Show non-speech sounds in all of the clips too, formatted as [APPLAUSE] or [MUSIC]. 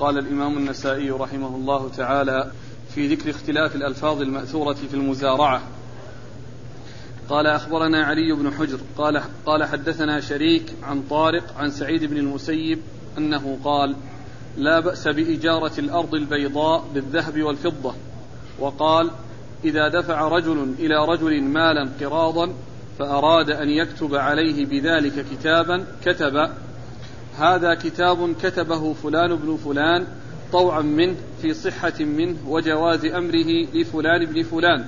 قال الإمام النسائي رحمه الله تعالى في ذكر اختلاف الألفاظ المأثورة في المزارعة. قال أخبرنا علي بن حجر قال, قال حدثنا شريك عن طارق عن سعيد بن المسيب أنه قال لا بأس بإجارة الأرض البيضاء بالذهب والفضة وقال إذا دفع رجل إلى رجل مالا قراضا فأراد أن يكتب عليه بذلك كتابا كتب هذا كتاب كتبه فلان بن فلان طوعا منه في صحة منه وجواز أمره لفلان بن فلان.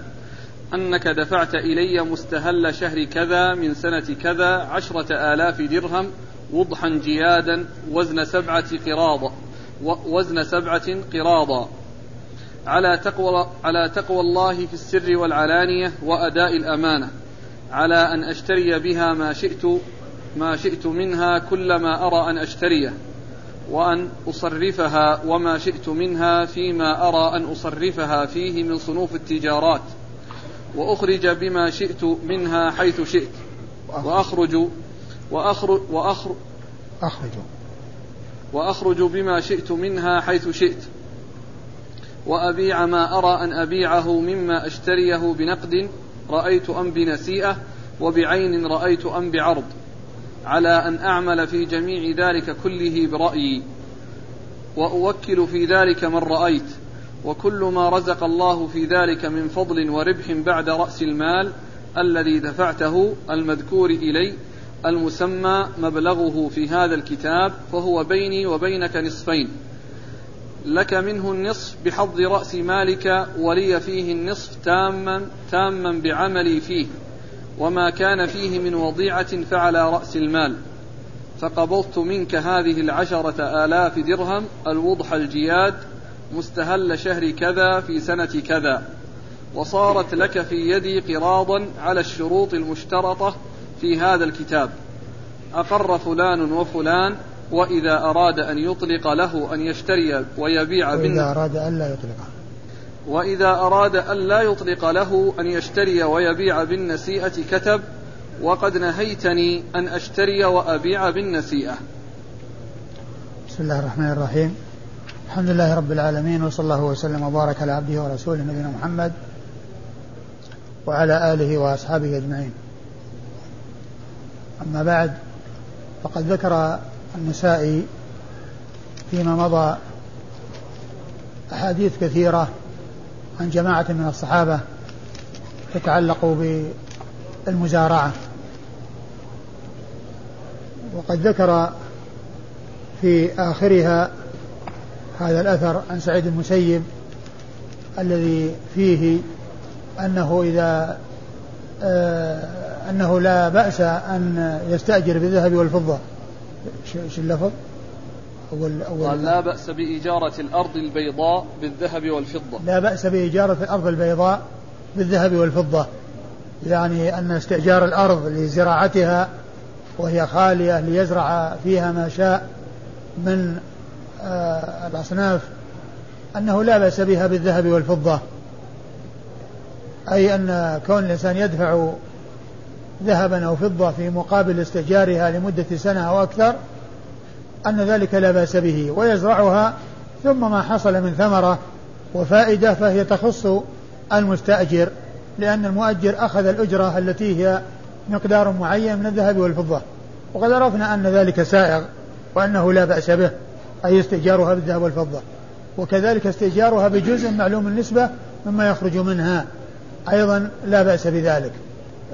أنك دفعت إلي مستهل شهر كذا من سنة كذا عشرة آلاف درهم وضحا جيادا وزن سبعة قراضة وزن سبعة قراضا على تقوى على تقوى الله في السر والعلانية وأداء الأمانة. على أن أشتري بها ما شئت ما شئت منها كل ما أرى أن أشتريه وأن أصرفها وما شئت منها فيما أرى أن أصرفها فيه من صنوف التجارات وأخرج بما شئت منها حيث شئت وأخرج وأخرج وأخرج أخرج. وأخرج بما شئت منها حيث شئت وأبيع ما أرى أن أبيعه مما أشتريه بنقد رأيت أم بنسيئة وبعين رأيت أم بعرض على أن أعمل في جميع ذلك كله برأيي وأوكل في ذلك من رأيت وكل ما رزق الله في ذلك من فضل وربح بعد رأس المال الذي دفعته المذكور إلي المسمى مبلغه في هذا الكتاب فهو بيني وبينك نصفين. لك منه النصف بحظ رأس مالك ولي فيه النصف تاما تاما بعملي فيه. وما كان فيه من وضيعة فعلى رأس المال. فقبضت منك هذه العشرة آلاف درهم الوضح الجياد مستهل شهر كذا في سنة كذا. وصارت لك في يدي قراضا على الشروط المشترطة في هذا الكتاب. أقر فلان وفلان وإذا أراد أن يطلق له أن يشتري ويبيع وإذا أراد أن لا يطلقه. وإذا أراد أن لا يطلق له أن يشتري ويبيع بالنسيئة كتب وقد نهيتني أن أشتري وأبيع بالنسيئة. بسم الله الرحمن الرحيم. الحمد لله رب العالمين وصلى الله وسلم وبارك على عبده ورسوله نبينا محمد وعلى آله وأصحابه أجمعين. أما بعد فقد ذكر النسائي فيما مضى أحاديث كثيرة عن جماعة من الصحابة تتعلق بالمزارعة وقد ذكر في آخرها هذا الأثر عن سعيد المسيب الذي فيه أنه إذا آه أنه لا بأس أن يستأجر بالذهب والفضة إيش اللفظ؟ أول أول قال لا بأس بإجارة الأرض البيضاء بالذهب والفضة. لا بأس بإجارة الأرض البيضاء بالذهب والفضة. يعني أن استئجار الأرض لزراعتها وهي خالية ليزرع فيها ما شاء من آه الأصناف أنه لا بأس بها بالذهب والفضة. أي أن كون الإنسان يدفع ذهبا أو فضة في مقابل استئجارها لمدة سنة أو أكثر أن ذلك لا بأس به ويزرعها ثم ما حصل من ثمرة وفائدة فهي تخص المستأجر لأن المؤجر أخذ الأجرة التي هي مقدار معين من الذهب والفضة. وقد عرفنا أن ذلك سائغ وأنه لا بأس به أي استئجارها بالذهب والفضة. وكذلك استئجارها بجزء معلوم النسبة مما يخرج منها. أيضا لا بأس بذلك.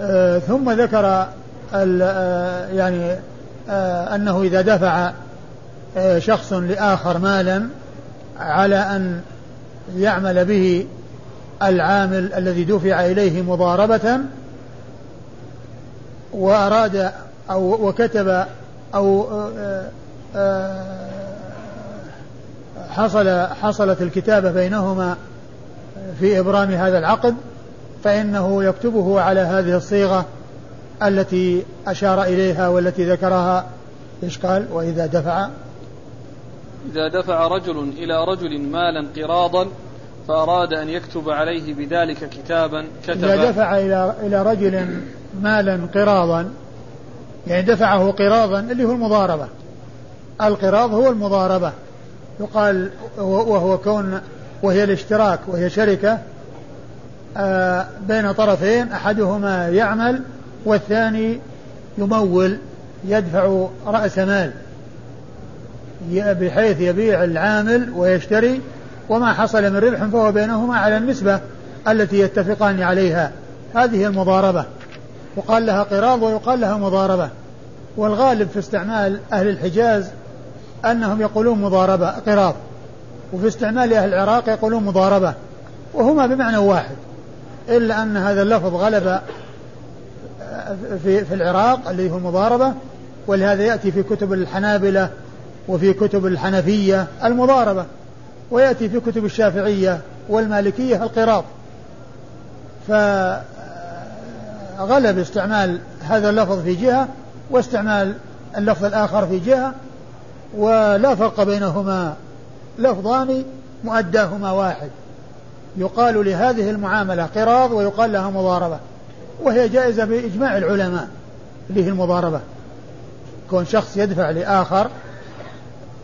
آه ثم ذكر آه يعني آه أنه إذا دفع شخص لآخر مالا على أن يعمل به العامل الذي دفع إليه مضاربة وأراد أو وكتب أو آه، آه، حصل حصلت الكتابة بينهما في إبرام هذا العقد فإنه يكتبه على هذه الصيغة التي أشار إليها والتي ذكرها إيش قال؟ وإذا دفع. إذا دفع رجل إلى رجل مالا قراضا فأراد أن يكتب عليه بذلك كتابا كتب إذا دفع إلى إلى رجل مالا قراضا يعني دفعه قراضا اللي هو المضاربة. القراض هو المضاربة. يقال وهو كون وهي الاشتراك وهي شركة آه، بين طرفين أحدهما يعمل والثاني يمول يدفع رأس مال. بحيث يبيع العامل ويشتري وما حصل من ربح فهو بينهما على النسبة التي يتفقان عليها. هذه المضاربة. وقال لها قراض ويقال لها مضاربة. والغالب في استعمال أهل الحجاز أنهم يقولون مضاربة قراض. وفي استعمال أهل العراق يقولون مضاربة. وهما بمعنى واحد. إلا أن هذا اللفظ غلب في, في العراق اللي هو المضاربة ولهذا يأتي في كتب الحنابلة وفي كتب الحنفية المضاربة ويأتي في كتب الشافعية والمالكية القراض فغلب استعمال هذا اللفظ في جهة واستعمال اللفظ الآخر في جهة ولا فرق بينهما لفظان مؤداهما واحد. يقال لهذه المعاملة قراض ويقال لها مضاربة وهي جائزة بإجماع العلماء اللي هي المضاربة. كون شخص يدفع لآخر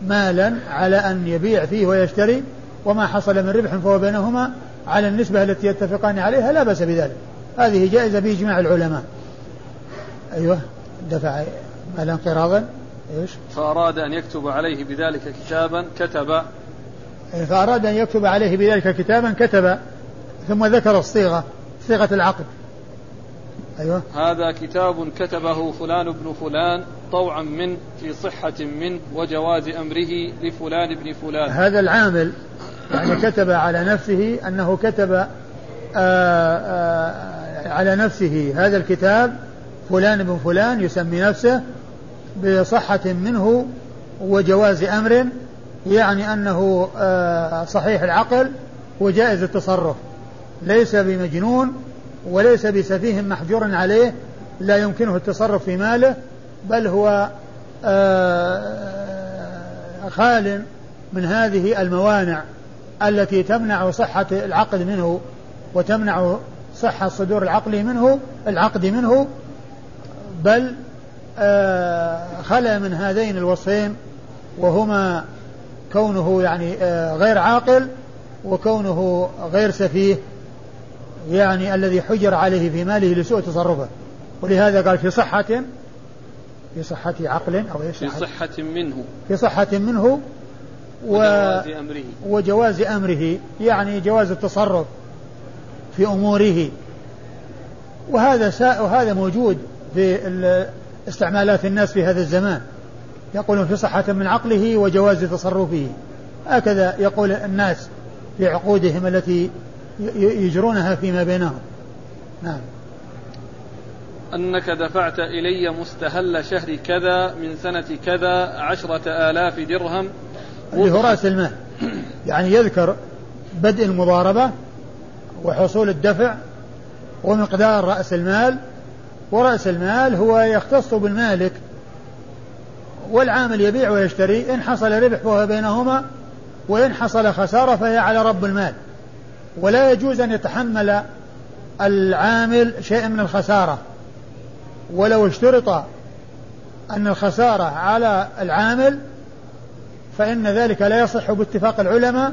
مالا على أن يبيع فيه ويشتري وما حصل من ربح فهو بينهما على النسبة التي يتفقان عليها لا بأس بذلك. هذه جائزة بإجماع العلماء. أيوه دفع مالا قراضا إيش؟ فأراد أن يكتب عليه بذلك كتابا كتب. فأراد أن يكتب عليه بذلك كتابا كتب ثم ذكر الصيغة صيغة العقد. أيوة. هذا كتاب كتبه فلان بن فلان طوعا من في صحة منه وجواز أمره لفلان بن فلان. هذا العامل يعني كتب على نفسه أنه كتب آآ آه، آآ آه، على نفسه هذا الكتاب فلان بن فلان يسمي نفسه بصحة منه وجواز أمر يعني أنه آه، صحيح العقل وجائز التصرف ليس بمجنون وليس بسفيه محجور عليه لا يمكنه التصرف في ماله بل هو آه، خال من هذه الموانع التي تمنع صحة العقد منه وتمنع صحة صدور العقل منه العقد منه بل آه، خلا من هذين الوصفين وهما كونه يعني آه، غير عاقل وكونه غير سفيه. يعني الذي حجر عليه في ماله لسوء تصرفه. ولهذا قال في صحة في صحة عقل أو إيش؟ في صحة منه. في صحة منه و وجواز أمره. وجواز أمره يعني جواز التصرف في أموره. وهذا سا... وهذا موجود في استعمالات الناس في هذا الزمان. يقولون في صحة من عقله وجواز تصرفه. هكذا يقول الناس في عقودهم التي يجرونها فيما بينهم. نعم. أنك دفعت إلي مستهل شهر كذا من سنة كذا عشرة آلاف درهم. اللي هو رأس المال يعني يذكر بدء المضاربة وحصول الدفع ومقدار رأس المال. ورأس المال هو يختص بالمالك والعامل يبيع ويشتري. إن حصل ربح فهو بينهما وإن حصل خسارة فهي على رب المال. ولا يجوز أن يتحمل العامل شيئا من الخسارة. ولو اشترط أن الخسارة على العامل فإن ذلك لا يصح باتفاق العلماء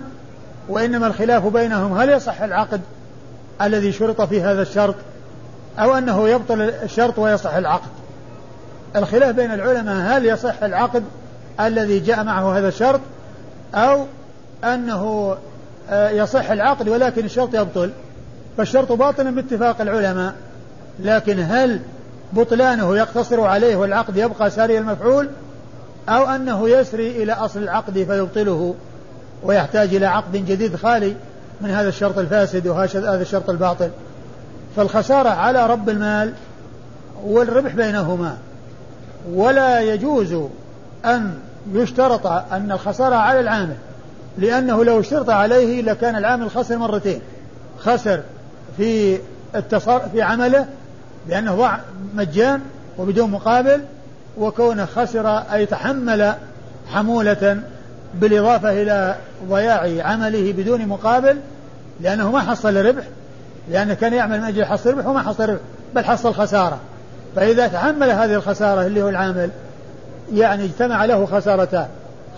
وإنما الخلاف بينهم هل يصح العقد الذي شرط في هذا الشرط أو أنه يبطل الشرط ويصح العقد. الخلاف بين العلماء هل يصح العقد الذي جاء معه هذا الشرط أو أنه يصح العقد ولكن الشرط يبطل. فالشرط باطل باتفاق العلماء. لكن هل بطلانه يقتصر عليه والعقد يبقى ساري المفعول أو أنه يسري إلى أصل العقد فيبطله ويحتاج إلى عقد جديد خالي من هذا الشرط الفاسد وهذا الشرط الباطل؟ فالخسارة على رب المال والربح بينهما. ولا يجوز أن يشترط أن الخسارة على العامل. لأنه لو اشترط عليه لكان العامل خسر مرتين. خسر في التصر في عمله لأنه ضاع مجان وبدون مقابل وكونه خسر أي تحمل حمولة بالإضافة إلى ضياع عمله بدون مقابل لأنه ما حصل ربح لأنه كان يعمل من أجل يحصل ربح وما حصل ربح بل حصل خسارة. فإذا تحمل هذه الخسارة اللي هو العامل يعني اجتمع له خسارتان.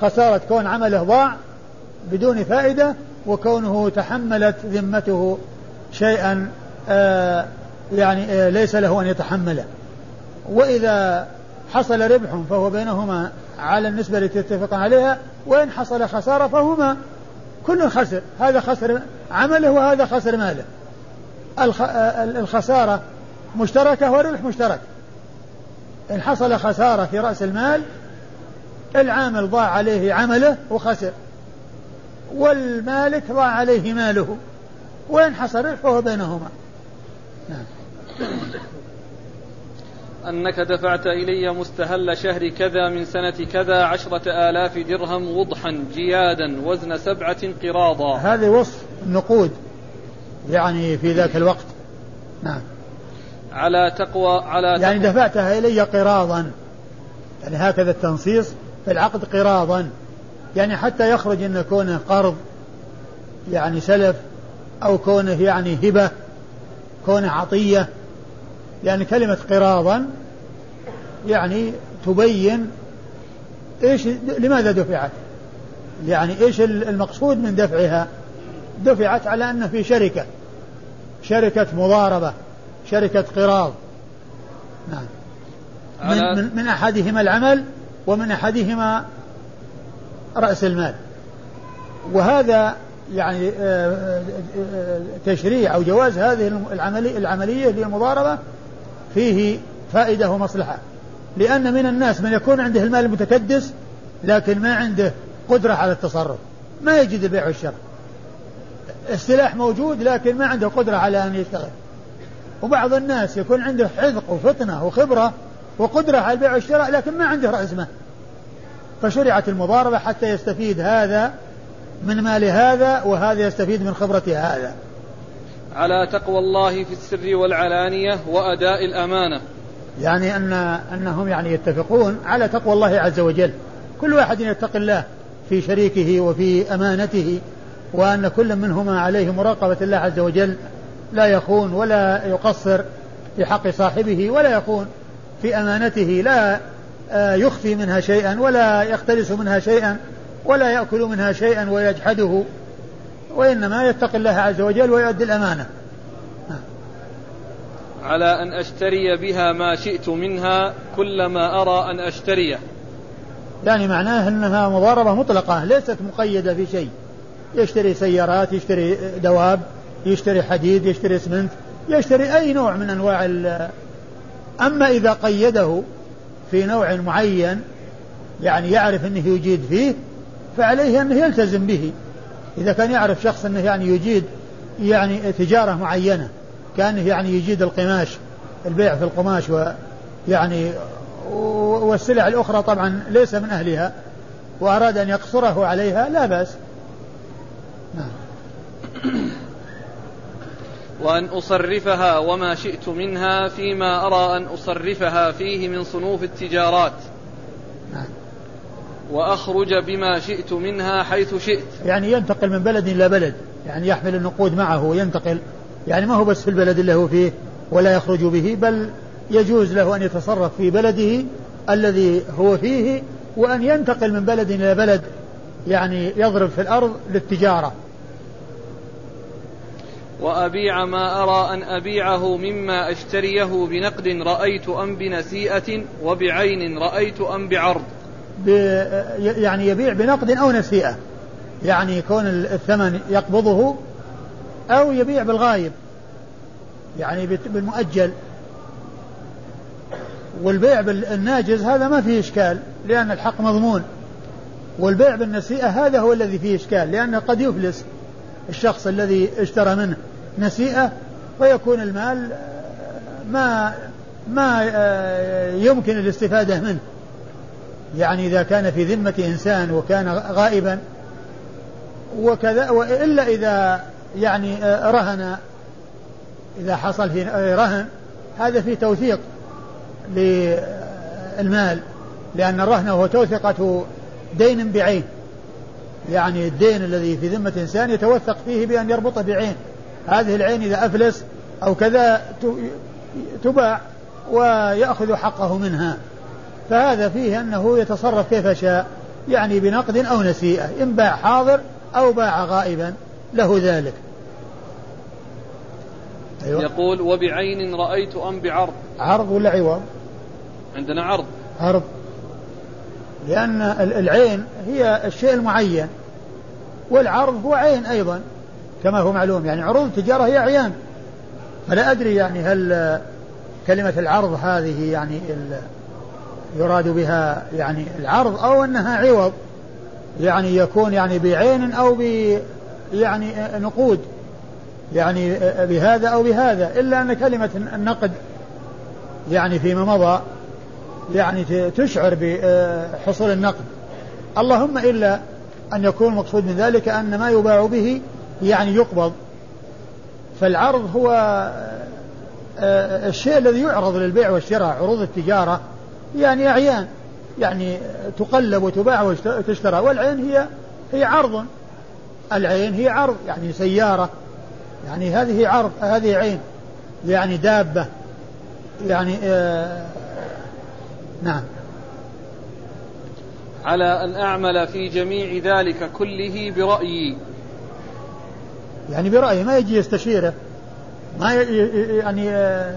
خسارة كون عمله ضاع بدون فائدة وكونه تحملت ذمته شيئا آه يعني آه ليس له أن يتحمله. وإذا حصل ربح فهو بينهما على النسبة التي يتفقان عليها وإن حصل خسارة فهما كل خسر. هذا خسر عمله وهذا خسر ماله. الخسارة مشتركة والربح مشترك. إن حصل خسارة في رأس المال العامل ضاع عليه عمله وخسر. والمالك ضاع عليه ماله. وإن حصل فهو بينهما. نعم. أنك دفعت إلي مستهل شهر كذا من سنة كذا عشرة آلاف درهم وضحا جيادا وزن سبعة قراضا. هذا وصف النقود يعني في ذاك الوقت. نعم. على تقوى على يعني تقوى دفعتها إلي قراضا. يعني هكذا التنصيص في العقد قراضا. يعني حتى يخرج أن كونه قرض يعني سلف أو كونه يعني هبة كونه عطية يعني كلمة قراضا يعني تبين إيش لماذا دفعت؟ يعني إيش المقصود من دفعها؟ دفعت على أنه في شركة شركة مضاربة شركة قراض نعم من, من, من أحدهما العمل ومن أحدهما رأس المال. وهذا يعني آه، آه، آه، تشريع أو جواز هذه العملية للمضاربة فيه فائدة ومصلحة. لأن من الناس من يكون عنده المال المتكدس لكن ما عنده قدرة على التصرف. ما يجد البيع والشراء. السلاح موجود لكن ما عنده قدرة على أن يشتغل. وبعض الناس يكون عنده حذق وفطنة وخبرة وقدرة على البيع والشراء لكن ما عنده رأس مال. فشرعت المضاربة حتى يستفيد هذا من مال هذا وهذا يستفيد من خبرة هذا. على تقوى الله في السر والعلانية وأداء الأمانة. يعني أن أنهم يعني يتفقون على تقوى الله عز وجل. كل واحد يتقي الله في شريكه وفي أمانته وأن كل منهما عليه مراقبة الله عز وجل. لا يخون ولا يقصر في حق صاحبه ولا يخون في أمانته. لا يخفي منها شيئا ولا يختلس منها شيئا ولا يأكل منها شيئا ويجحده وإنما يتقي الله عز وجل ويؤدي الأمانة. على أن أشتري بها ما شئت منها كلما أرى أن أشتريه يعني معناه أنها مضاربة مطلقة ليست مقيدة في شيء. يشتري سيارات يشتري دواب يشتري حديد يشتري اسمنت يشتري أي نوع من أنواع أما إذا قيده في نوع معين يعني يعرف أنه يجيد فيه فعليه أنه يلتزم به. إذا كان يعرف شخص أنه يعني يجيد يعني تجارة معينة كأنه يعني يجيد القماش البيع في القماش ويعني والسلع الأخرى طبعا ليس من أهلها وأراد أن يقصره عليها لا بأس. نعم. وأن أصرفها وما شئت منها فيما أرى أن أصرفها فيه من صنوف التجارات. وأخرج بما شئت منها حيث شئت. يعني ينتقل من بلد إلى بلد. يعني يحمل النقود معه وينتقل. يعني ما هو بس في البلد اللي هو فيه ولا يخرج به بل يجوز له أن يتصرف في بلده الذي هو فيه وأن ينتقل من بلد إلى بلد يعني يضرب في الأرض للتجارة. وأبيع ما أرى أن أبيعه مما أشتريه بنقد رأيت أم بنسيئة وبعين رأيت أم بعرض. يعني يبيع بنقد أو نسيئة. يعني يكون الثمن يقبضه أو يبيع بالغايب. يعني بالمؤجل. والبيع بالناجز هذا ما فيه إشكال لأن الحق مضمون. والبيع بالنسيئة هذا هو الذي فيه إشكال لأنه قد يفلس الشخص الذي اشترى منه. نسيئة ويكون المال ما ما يمكن الاستفادة منه. يعني إذا كان في ذمة إنسان وكان غائبا وكذا وإلا إذا يعني رهن إذا حصل في رهن هذا في توثيق للمال لأن الرهن هو توثقة دين بعين. يعني الدين الذي في ذمة إنسان يتوثق فيه بأن يربطه بعين. هذه العين إذا أفلس أو كذا تباع ويأخذ حقه منها. فهذا فيه أنه يتصرف كيف شاء يعني بنقد أو نسيئة إن باع حاضر أو باع غائبا له ذلك. أيوة. يقول وبعين رأيت أم بعرض. عرض ولا عوض؟ عندنا عرض. عرض. لأن العين هي الشيء المعين والعرض هو عين أيضا. كما هو معلوم يعني عروض التجارة هي أعيان فلا أدري يعني هل كلمة العرض هذه يعني يراد بها يعني العرض أو أنها عوض يعني يكون يعني بعين أو ب يعني نقود يعني بهذا أو بهذا إلا أن كلمة النقد يعني فيما مضى يعني تشعر بحصول النقد. اللهم إلا أن يكون المقصود من ذلك أن ما يباع به يعني يقبض فالعرض هو الشيء الذي يعرض للبيع والشراء عروض التجارة يعني أعيان يعني تقلب وتباع وتشترى والعين هي هي عرض العين هي عرض يعني سيارة يعني هذه عرض هذه عين يعني دابة يعني آه نعم. على أن أعمل في جميع ذلك كله برأيي. يعني برأيه ما يجي يستشيره. ما يعني آه،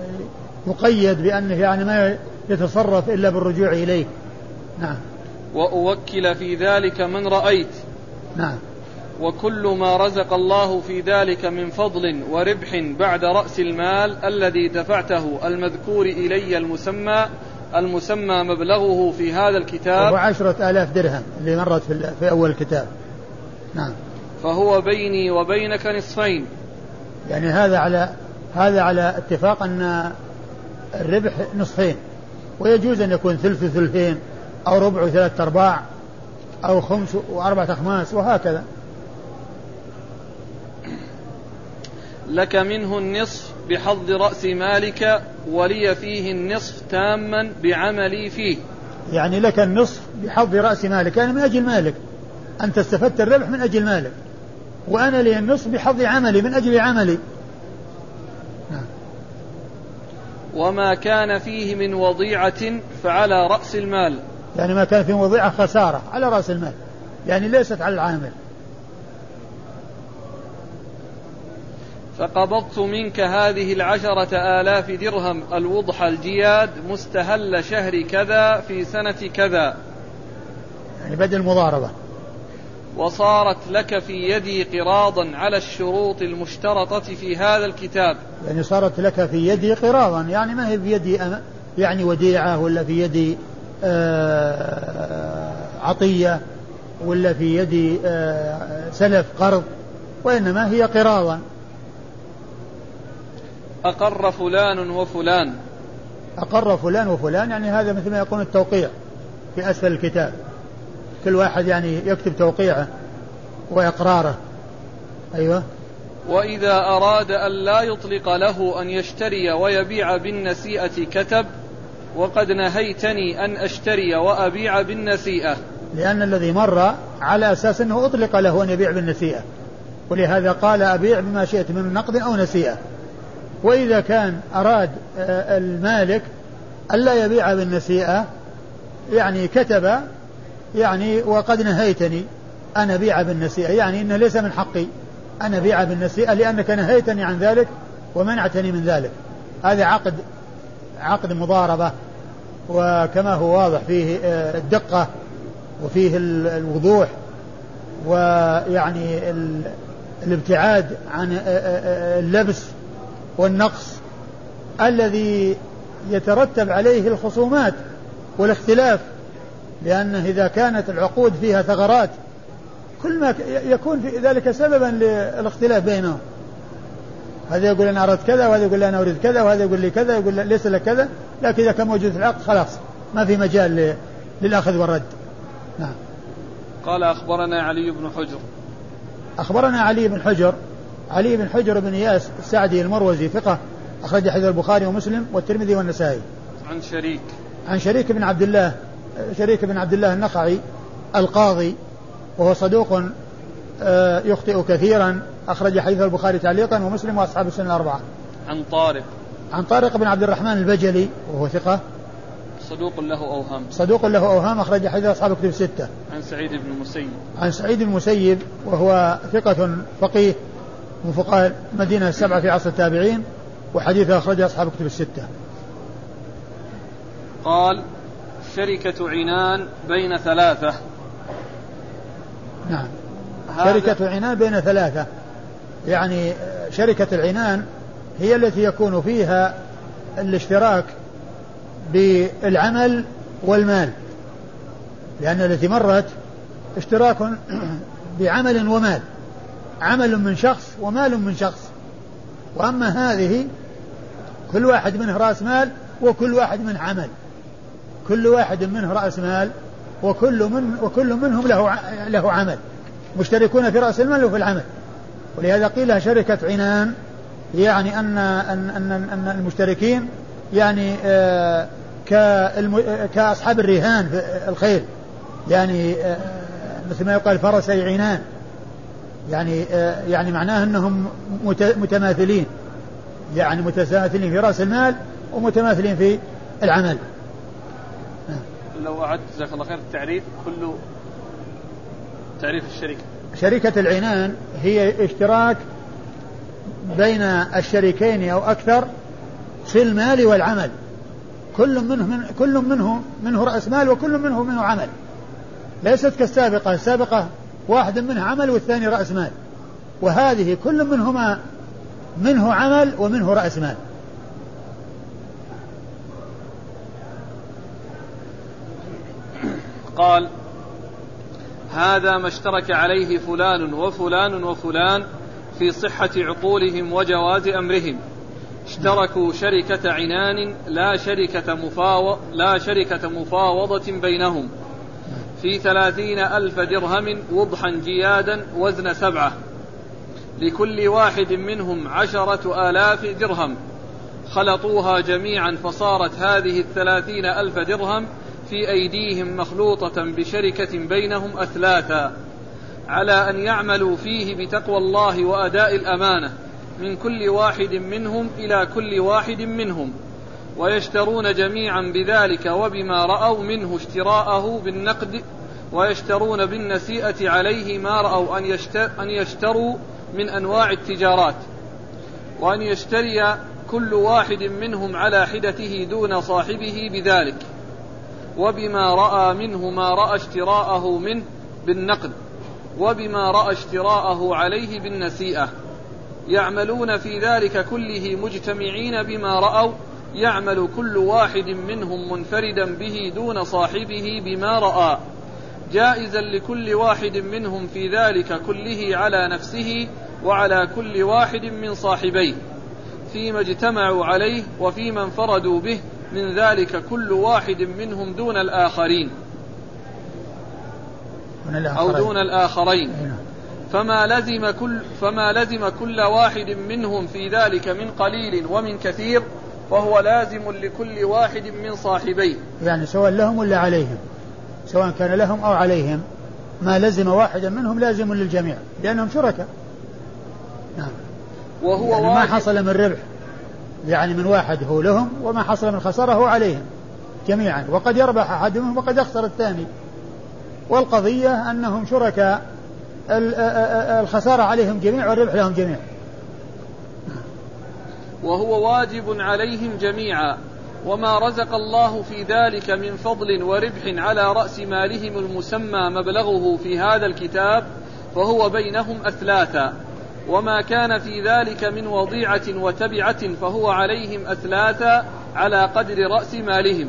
يقيد بأنه يعني ما يتصرف إلا بالرجوع إليه. نعم. وأوكل في ذلك من رأيت. نعم. وكل ما رزق الله في ذلك من فضل وربح بعد رأس المال الذي دفعته المذكور إلي المسمى المسمى مبلغه في هذا الكتاب. وعشرة آلاف درهم اللي مرت في, في أول الكتاب. نعم. فهو بيني وبينك نصفين. يعني هذا على هذا على اتفاق أن الربح نصفين ويجوز أن يكون ثلث ثلثين أو ربع وثلاثة أرباع أو خمس وأربعة أخماس وهكذا. لك منه النصف بحظ رأس مالك ولي فيه النصف تاما بعملي فيه. يعني لك النصف بحظ رأس مالك يعني من أجل مالك. أنت استفدت الربح من أجل مالك. وأنا لي النصف بحظ عملي من أجل عملي. وما كان فيه من وضيعة فعلى رأس المال. يعني ما كان فيه وضيعة خسارة على رأس المال. يعني ليست على العامل. فقبضت منك هذه العشرة آلاف درهم. الوضح الجياد مستهل شهر كذا في سنة كذا. يعني بدل المضاربة. وصارت لك في يدي قراضا على الشروط المشترطة في هذا الكتاب. يعني صارت لك في يدي قراضا يعني ما هي في يدي يعني وديعة ولا في يدي آه، عطية ولا في يدي آه، سلف قرض وإنما هي قراضا. أقر فلان وفلان. أقر فلان وفلان يعني هذا مثل ما يكون التوقيع في أسفل الكتاب. كل واحد يعني يكتب توقيعه وإقراره. أيوة. وإذا أراد أن لا يطلق له أن يشتري ويبيع بالنسيئة كتب وقد نهيتني أن أشتري وأبيع بالنسيئة. لأن الذي مر على أساس أنه أطلق له أن يبيع بالنسيئة. ولهذا قال أبيع بما شئت من نقد أو نسيئة. وإذا كان أراد آه، المالك ألا يبيع بالنسيئة يعني كتب يعني وقد نهيتني أن أبيع بالنسيئة يعني إنه ليس من حقي أن أبيع بالنسيئة لأنك نهيتني عن ذلك ومنعتني من ذلك. هذا عقد عقد مضاربة وكما هو واضح فيه آه، الدقة وفيه الوضوح ويعني الابتعاد عن آه، اللبس والنقص الذي يترتب عليه الخصومات والاختلاف. لأنه إذا كانت العقود فيها ثغرات كل ما يكون في ذلك سببا للاختلاف بينهم. هذا يقول أنا أردت كذا وهذا يقول أنا أريد كذا وهذا يقول لي كذا يقول ليس لك كذا. لكن إذا كان موجود في العقد خلاص ما في مجال للأخذ والرد. نعم. قال أخبرنا علي بن حجر. أخبرنا علي بن حجر. علي بن حجر بن إياس السعدي المروزي ثقة أخرج حديث البخاري ومسلم والترمذي والنسائي. عن شريك. عن شريك بن عبد الله شريك بن عبد الله النخعي القاضي وهو صدوق آه، يخطئ كثيرا أخرج حديث البخاري تعليقا ومسلم وأصحاب السنة الأربعة. عن طارق. عن طارق بن عبد الرحمن البجلي وهو ثقة. صدوق له أوهام صدوق له أوهام أخرج حديث أصحاب كتب الستة عن سعيد بن المسيب عن سعيد بن المسيب وهو ثقة فقيه من فقهاء المدينة السبعة في عصر التابعين وحديثه أخرجه أصحاب كتب الستة قال شركة عنان بين ثلاثة. نعم. شركة عنان بين ثلاثة. يعني شركة العنان هي التي يكون فيها الاشتراك بالعمل والمال. لأن التي مرت اشتراك [CLEARS THROAT] بعمل ومال. عمل من شخص ومال من شخص. وأما هذه كل واحد منه رأس مال وكل واحد منه عمل. كل واحد منه رأس مال وكل من وكل منهم له له عمل. مشتركون في رأس المال وفي العمل. ولهذا قيل شركة عنان يعني أن أن أن, أن المشتركين يعني آه كأصحاب الرهان في الخيل يعني آه مثل ما يقال فرسي عنان. يعني آه يعني معناه أنهم متماثلين. يعني متماثلين في رأس المال ومتماثلين في العمل. لو أعدت جزاك الله خير التعريف كل تعريف الشركة شركة العنان هي اشتراك بين الشريكين أو أكثر في المال والعمل. كل منه من كل منه منه رأس مال وكل منه منه عمل. ليست كالسابقة السابقة واحد منها عمل والثاني رأس مال. وهذه كل منهما منه عمل ومنه رأس مال. قال هذا ما اشترك عليه فلان وفلان وفلان في صحة عقولهم وجواز أمرهم. اشتركوا شركة عنان لا شركة مفاو لا شركة مفاوضة بينهم. في ثلاثين ألف درهم وضحا جيادا وزن سبعة. لكل واحد منهم عشرة آلاف درهم. خلطوها جميعا فصارت هذه الثلاثين ألف درهم في أيديهم مخلوطة بشركة بينهم أثلاثا على أن يعملوا فيه بتقوى الله وأداء الأمانة من كل واحد منهم إلى كل واحد منهم ويشترون جميعا بذلك وبما رأوا منه اشتراءه بالنقد ويشترون بالنسيئة عليه ما رأوا أن يشتروا من أنواع التجارات وأن يشتري كل واحد منهم على حدته دون صاحبه بذلك. وبما رأى منه ما رأى اشتراءه منه بالنقد وبما رأى اشتراءه عليه بالنسيئة. يعملون في ذلك كله مجتمعين بما رأوا يعمل كل واحد منهم منفردا به دون صاحبه بما رأى. جائزا لكل واحد منهم في ذلك كله على نفسه وعلى كل واحد من صاحبيه. فيما اجتمعوا عليه وفيما انفردوا به من ذلك كل واحد منهم دون الآخرين. أو دون الآخرين. نعم. فما لزم كل فما لزم كل واحد منهم في ذلك من قليل ومن كثير فهو لازم لكل واحد من صاحبيه. يعني سواء لهم ولا عليهم. سواء كان لهم أو عليهم. ما لزم واحدا منهم لازم للجميع لأنهم شركاء. نعم. وهو يعني ما حصل من ربح. يعني من واحد هو لهم وما حصل من خسارة هو عليهم جميعا. وقد يربح أحدهم وقد يخسر الثاني. والقضية أنهم شركاء. الخسارة عليهم جميع والربح لهم جميع. وهو واجب عليهم جميعا. وما رزق الله في ذلك من فضل وربح على رأس مالهم المسمى مبلغه في هذا الكتاب فهو بينهم أثلاثا. وما كان في ذلك من وضيعة وتبعة فهو عليهم أثلاثا على قدر رأس مالهم.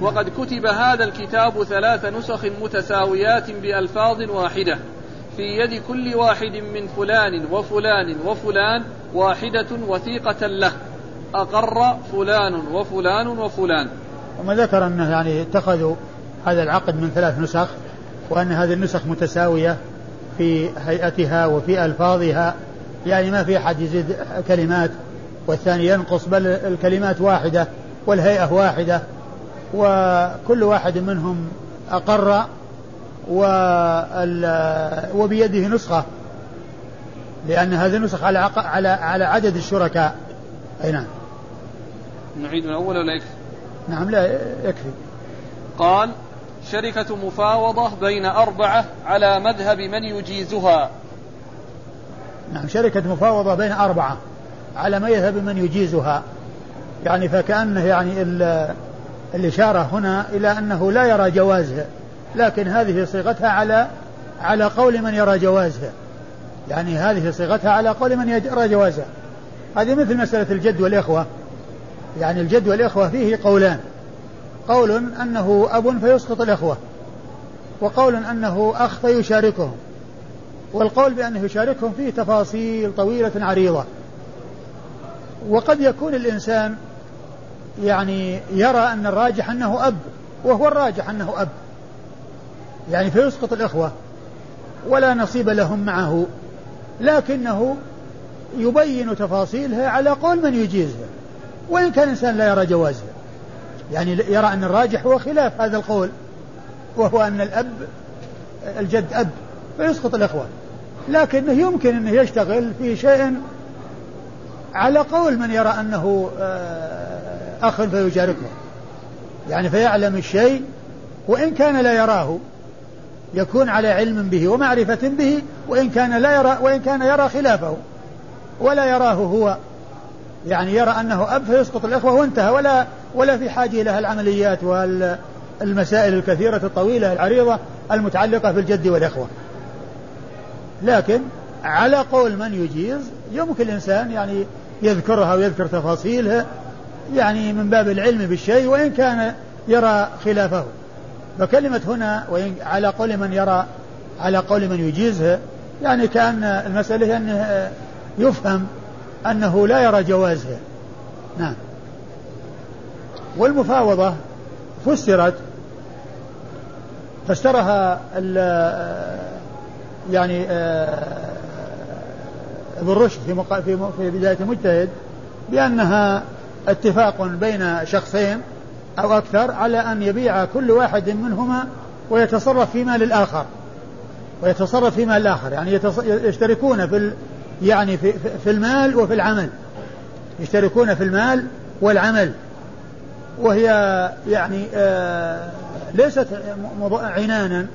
وقد كتب هذا الكتاب ثلاث نسخ متساويات بألفاظ واحدة. في يد كل واحد من فلان وفلان وفلان واحدة وثيقة له. أقر فلان وفلان وفلان. وما ذكر أنه يعني اتخذوا هذا العقد من ثلاث نسخ وأن هذه النسخ متساوية في هيئتها وفي ألفاظها. يعني ما في أحد يزيد كلمات والثاني ينقص بل الكلمات واحدة والهيئة واحدة وكل واحد منهم أقر وبيده نسخة لأن هذه النسخ على على على عدد الشركاء. أي نعم. نعيد من الأول ولا يكفي؟ نعم لا يكفي. قال شركة مفاوضة بين أربعة على مذهب من يجيزها. نعم شركة مفاوضة بين أربعة على مذهب من يجيزها. يعني فكأنه يعني الإشارة هنا إلى أنه لا يرى جوازها لكن هذه صيغتها على على قول من يرى جوازها. يعني هذه صيغتها على قول من يرى جوازها. هذه مثل مسألة الجد والإخوة. يعني الجد والإخوة فيه قولان. قول أنه أب فيسقط الإخوة وقول أنه أخ فيشاركهم. والقول بأنه يشاركهم فيه تفاصيل طويلة عريضة. وقد يكون الإنسان يعني يرى أن الراجح أنه أب وهو الراجح أنه أب. يعني فيسقط الإخوة ولا نصيب لهم معه. لكنه يبين تفاصيلها على قول من يجيزها وإن كان الإنسان لا يرى جوازها يعني يرى أن الراجح هو خلاف هذا القول وهو أن الأب الجد أب. فيسقط الإخوة لكنه يمكن أنه يشتغل في شيء على قول من يرى أنه آه، أخ فيشاركه يعني فيعلم الشيء وإن كان لا يراه يكون على علم به ومعرفة به وإن كان لا يرى وإن كان يرى خلافه. ولا يراه هو. يعني يرى أنه أب فيسقط الإخوة وانتهى ولا ولا في حاجة إلى العمليات والمسائل الكثيرة الطويلة العريضة المتعلقة في الجد والإخوة. لكن على قول من يجيز يمكن الإنسان يعني يذكرها ويذكر تفاصيلها يعني من باب العلم بالشيء وإن كان يرى خلافه. فكلمة هنا وإن على قول من يرى على قول من يجيزها يعني كأن المسألة أنه يفهم أنه لا يرى جوازها. نعم. والمفاوضة فسرت فسرها يعني آه، ابن رشد في في في بداية المجتهد بأنها اتفاق بين شخصين أو أكثر على أن يبيع كل واحد منهما ويتصرف في مال الآخر. ويتصرف في مال الآخر يعني يشتركون في يعني في, في المال وفي العمل. يشتركون في المال والعمل. وهي يعني آه ليست عنانا.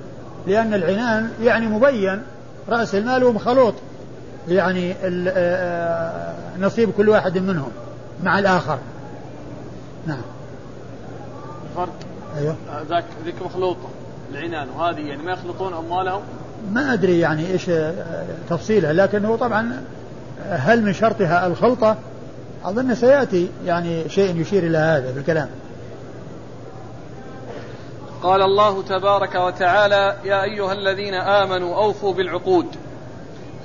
لأن العنان يعني مبين رأس المال ومخلوط يعني آه، آه، نصيب كل واحد منهم مع الآخر. نعم. فرق أيوه. ذاك ذيك مخلوطة العنان وهذه يعني ما يخلطون أموالهم؟ ما أدري يعني إيش آه، تفصيلها لكنه طبعا هل من شرطها الخلطة؟ أظن سيأتي يعني شيء يشير إلى هذا في الكلام. قال الله تبارك وتعالى يا أيها الذين آمنوا أوفوا بالعقود.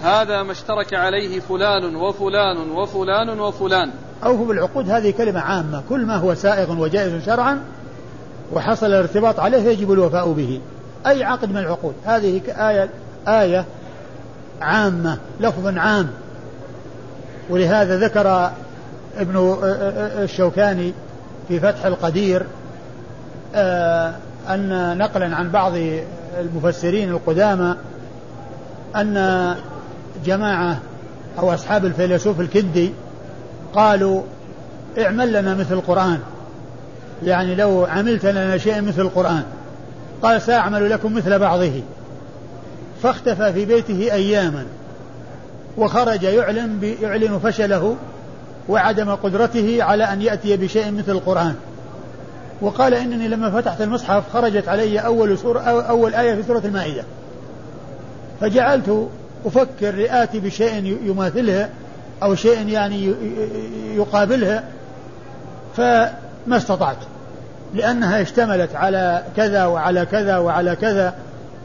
هذا ما اشترك عليه فلان وفلان وفلان وفلان. أوفوا بالعقود هذه كلمة عامة. كل ما هو سائغ وجائز شرعا وحصل الارتباط عليه يجب الوفاء به. أي عقد من العقود؟ هذه آية آية عامة لفظ عام. ولهذا ذكر ابن الشوكاني في فتح القدير آه، أن نقلا عن بعض المفسرين القدامى أن جماعة أو أصحاب الفيلسوف الكندي قالوا اعمل لنا مثل القرآن. يعني لو عملت لنا شيء مثل القرآن. قال سأعمل لكم مثل بعضه. فاختفى في بيته أياما. وخرج يعلن يعلن فشله وعدم قدرته على أن يأتي بشيء مثل القرآن. وقال إنني لما فتحت المصحف خرجت علي أول سورة أول آية في سورة المائدة. فجعلت أفكر لآتي بشيء يماثلها أو شيء يعني يقابلها فما استطعت. لأنها اشتملت على كذا وعلى كذا وعلى كذا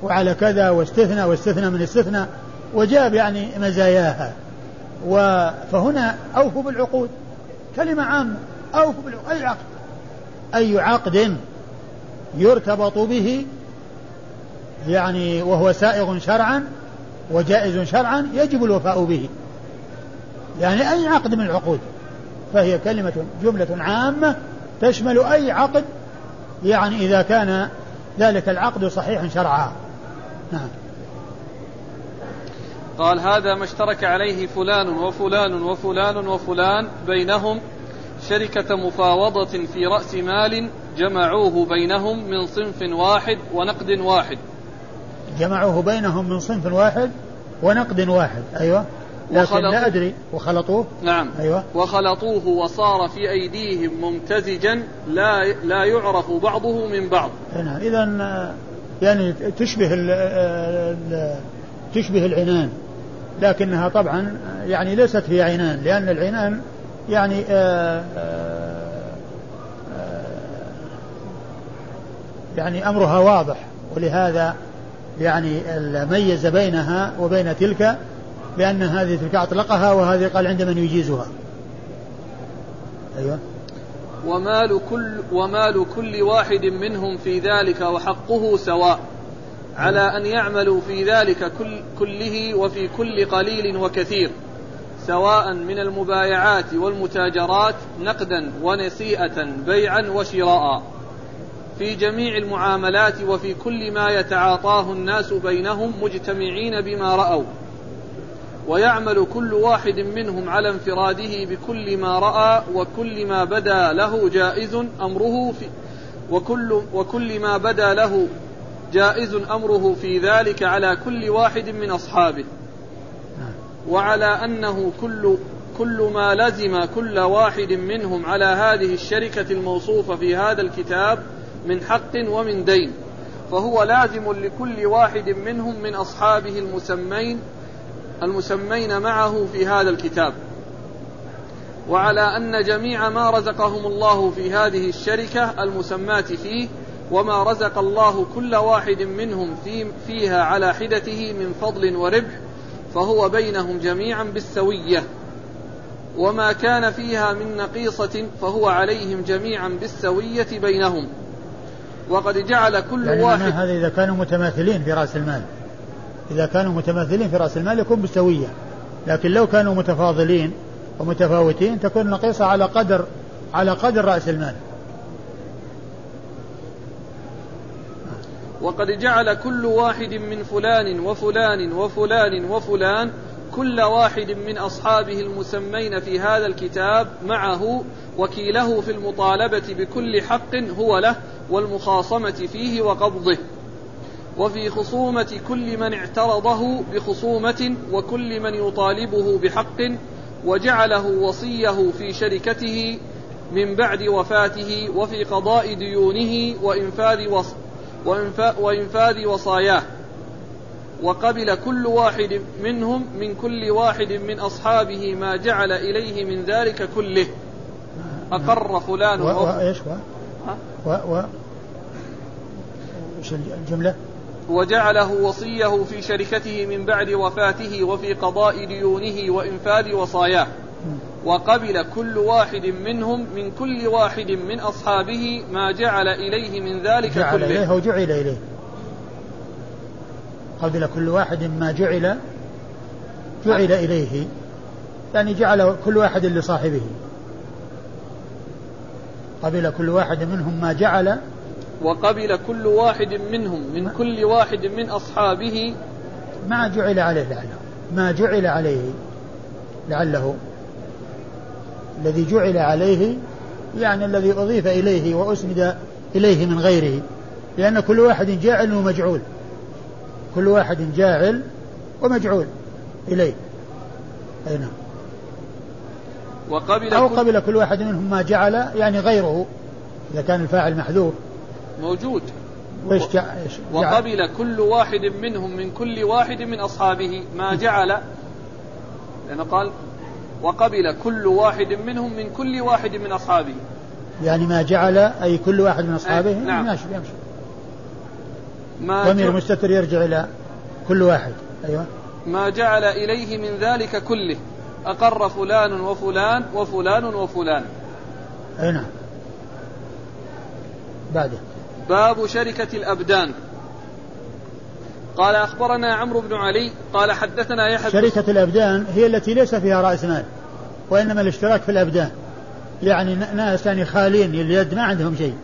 وعلى كذا واستثنى واستثنى من استثنى وجاب يعني مزاياها. فهنا أوفوا بالعقود. كلمة عامة أوفوا بالعقود. أي عقد أي عقد يرتبط به يعني وهو سائغ شرعا وجائز شرعا يجب الوفاء به. يعني أي عقد من العقود. فهي كلمة جملة عامة تشمل أي عقد يعني إذا كان ذلك العقد صحيحا شرعا. نعم. قال هذا ما اشترك عليه فلان وفلان وفلان وفلان بينهم شركة مفاوضة في رأس مال جمعوه بينهم من صنف واحد ونقد واحد. جمعوه بينهم من صنف واحد ونقد واحد أيوة. لكن لا أدري. وخلطوه؟ نعم. أيوة. وخلطوه وصار في أيديهم ممتزجا لا لا يعرف بعضه من بعض. نعم إذا يعني تشبه ال ال تشبه العنان لكنها طبعا يعني ليست في عينان لأن العنان يعني آآ آآ يعني أمرها واضح. ولهذا يعني ميز بينها وبين تلك بأن هذه تلك أطلقها وهذه قال عند من يجيزها. أيوة. ومال كل ومال كل واحد منهم في ذلك وحقه سواء. على أن يعملوا في ذلك كل كله وفي كل قليل وكثير. سواء من المبايعات والمتاجرات نقدا ونسيئة بيعا وشراء. في جميع المعاملات وفي كل ما يتعاطاه الناس بينهم مجتمعين بما رأوا. ويعمل كل واحد منهم على انفراده بكل ما رأى وكل ما بدا له جائز أمره في وكل وكل ما بدا له جائز أمره في ذلك على كل واحد من أصحابه. وعلى أنه كل كل ما لزم كل واحد منهم على هذه الشركة الموصوفة في هذا الكتاب من حق ومن دين. فهو لازم لكل واحد منهم من أصحابه المسمين المسمين معه في هذا الكتاب. وعلى أن جميع ما رزقهم الله في هذه الشركة المسماة فيه وما رزق الله كل واحد منهم في فيها على حدته من فضل وربح فهو بينهم جميعا بالسوية. وما كان فيها من نقيصة فهو عليهم جميعا بالسوية بينهم. وقد جعل كل يعني واحد هذا إذا كانوا متماثلين في رأس المال. إذا كانوا متماثلين في رأس المال يكون بالسوية. لكن لو كانوا متفاضلين ومتفاوتين تكون نقيصة على قدر على قدر رأس المال. وقد جعل كل واحد من فلان وفلان وفلان وفلان كل واحد من أصحابه المسمين في هذا الكتاب معه وكيله في المطالبة بكل حق هو له والمخاصمة فيه وقبضه. وفي خصومة كل من اعترضه بخصومة وكل من يطالبه بحق وجعله وصيه في شركته من بعد وفاته وفي قضاء ديونه وإنفاذ وإنفاذ وصاياه. وقبل كل واحد منهم من كل واحد من أصحابه ما جعل إليه من ذلك كله. أقر فلان و... و... إيش و... و... و... إيش الجملة؟ وجعله وصيه في شركته من بعد وفاته وفي قضاء ديونه وإنفاذ وصاياه. وقبل كل واحد منهم من كل واحد من أصحابه ما جعل إليه من ذلك جعل كله. إليه وجعل إليه. قبل كل واحد ما جعل جعل إليه. يعني جعل كل واحد لصاحبه. قبل كل واحد منهم ما جعل. وقبل كل واحد منهم من كل واحد من أصحابه ما جعل عليه لعله ما جعل عليه لعله. الذي جعل عليه يعني الذي أضيف إليه وأسند إليه من غيره. لأن كل واحد جاعل ومجعول. كل واحد جاعل ومجعول إليه. أي نعم. وقبل أو قبل كل واحد منهم ما جعل يعني غيره إذا كان الفاعل محذوف. موجود. وإيش. وقبل كل واحد منهم من كل واحد من أصحابه ما جعل. لأنه قال وقبل كل واحد منهم من كل واحد من أصحابه. يعني ما جعل أي كل واحد من أصحابه؟ أي نعم. يمشي يمشي. ما ضمير مستتر يرجع إلى كل واحد. أيوة. ما جعل إليه من ذلك كله. أقر فلان وفلان وفلان وفلان. أي نعم. بعده. باب شركة الأبدان. قال أخبرنا عمرو بن علي قال حدثنا يحيى شركة الأبدان هي التي ليس فيها رأس مال وإنما الاشتراك في الأبدان. يعني ناس يعني خالين اليد ما عندهم شيء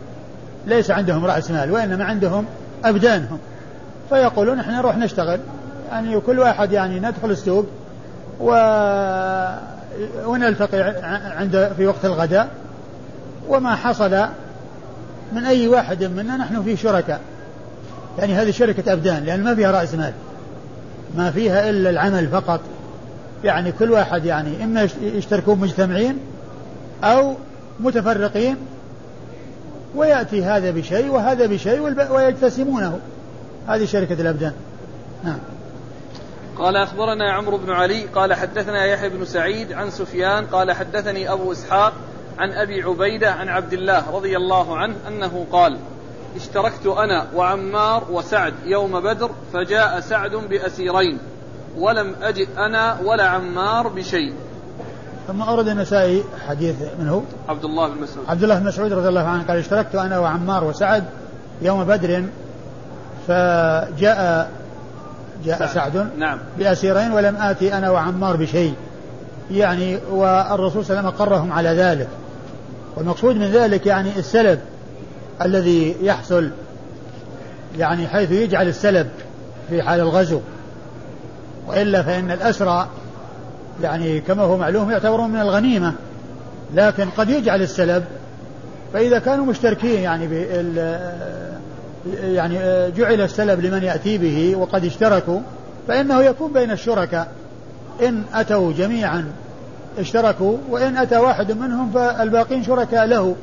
ليس عندهم رأس مال وإنما عندهم أبدانهم فيقولون إحنا نروح نشتغل. يعني كل واحد يعني ندخل السوق و ونلتقي عند في وقت الغداء. وما حصل من أي واحد منا نحن فيه شركاء. يعني هذه شركة أبدان لأن ما فيها رأس مال. ما فيها إلا العمل فقط. يعني كل واحد يعني إما يشتركون مجتمعين أو متفرقين ويأتي هذا بشيء وهذا بشيء ويجتسمونه. هذه شركة الأبدان. نعم. قال أخبرنا عمرو بن علي قال حدثنا يحيى بن سعيد عن سفيان قال حدثني أبو إسحاق عن أبي عبيدة عن عبد الله رضي الله عنه أنه قال اشتركت أنا وعمار وسعد يوم بدر فجاء سعد بأسيرين ولم أجد أنا ولا عمار بشيء. ثم أورد النسائي حديث من هو؟ عبد الله بن مسعود. عبد الله بن مسعود رضي الله عنه قال اشتركت أنا وعمار وسعد يوم بدر فجاء جاء سعد, سعد نعم. بأسيرين ولم آتي أنا وعمار بشيء. يعني والرسول صلى الله عليه وسلم أقرهم على ذلك. والمقصود من ذلك يعني السلب. الذي يحصل يعني حيث يجعل السلب في حال الغزو. وإلا فإن الأسرى يعني كما هو معلوم يعتبرون من الغنيمة لكن قد يجعل السلب. فإذا كانوا مشتركين يعني يعني جعل السلب لمن يأتي به وقد اشتركوا فإنه يكون بين الشركاء. إن أتوا جميعا اشتركوا وإن أتى واحد منهم فالباقين شركاء له.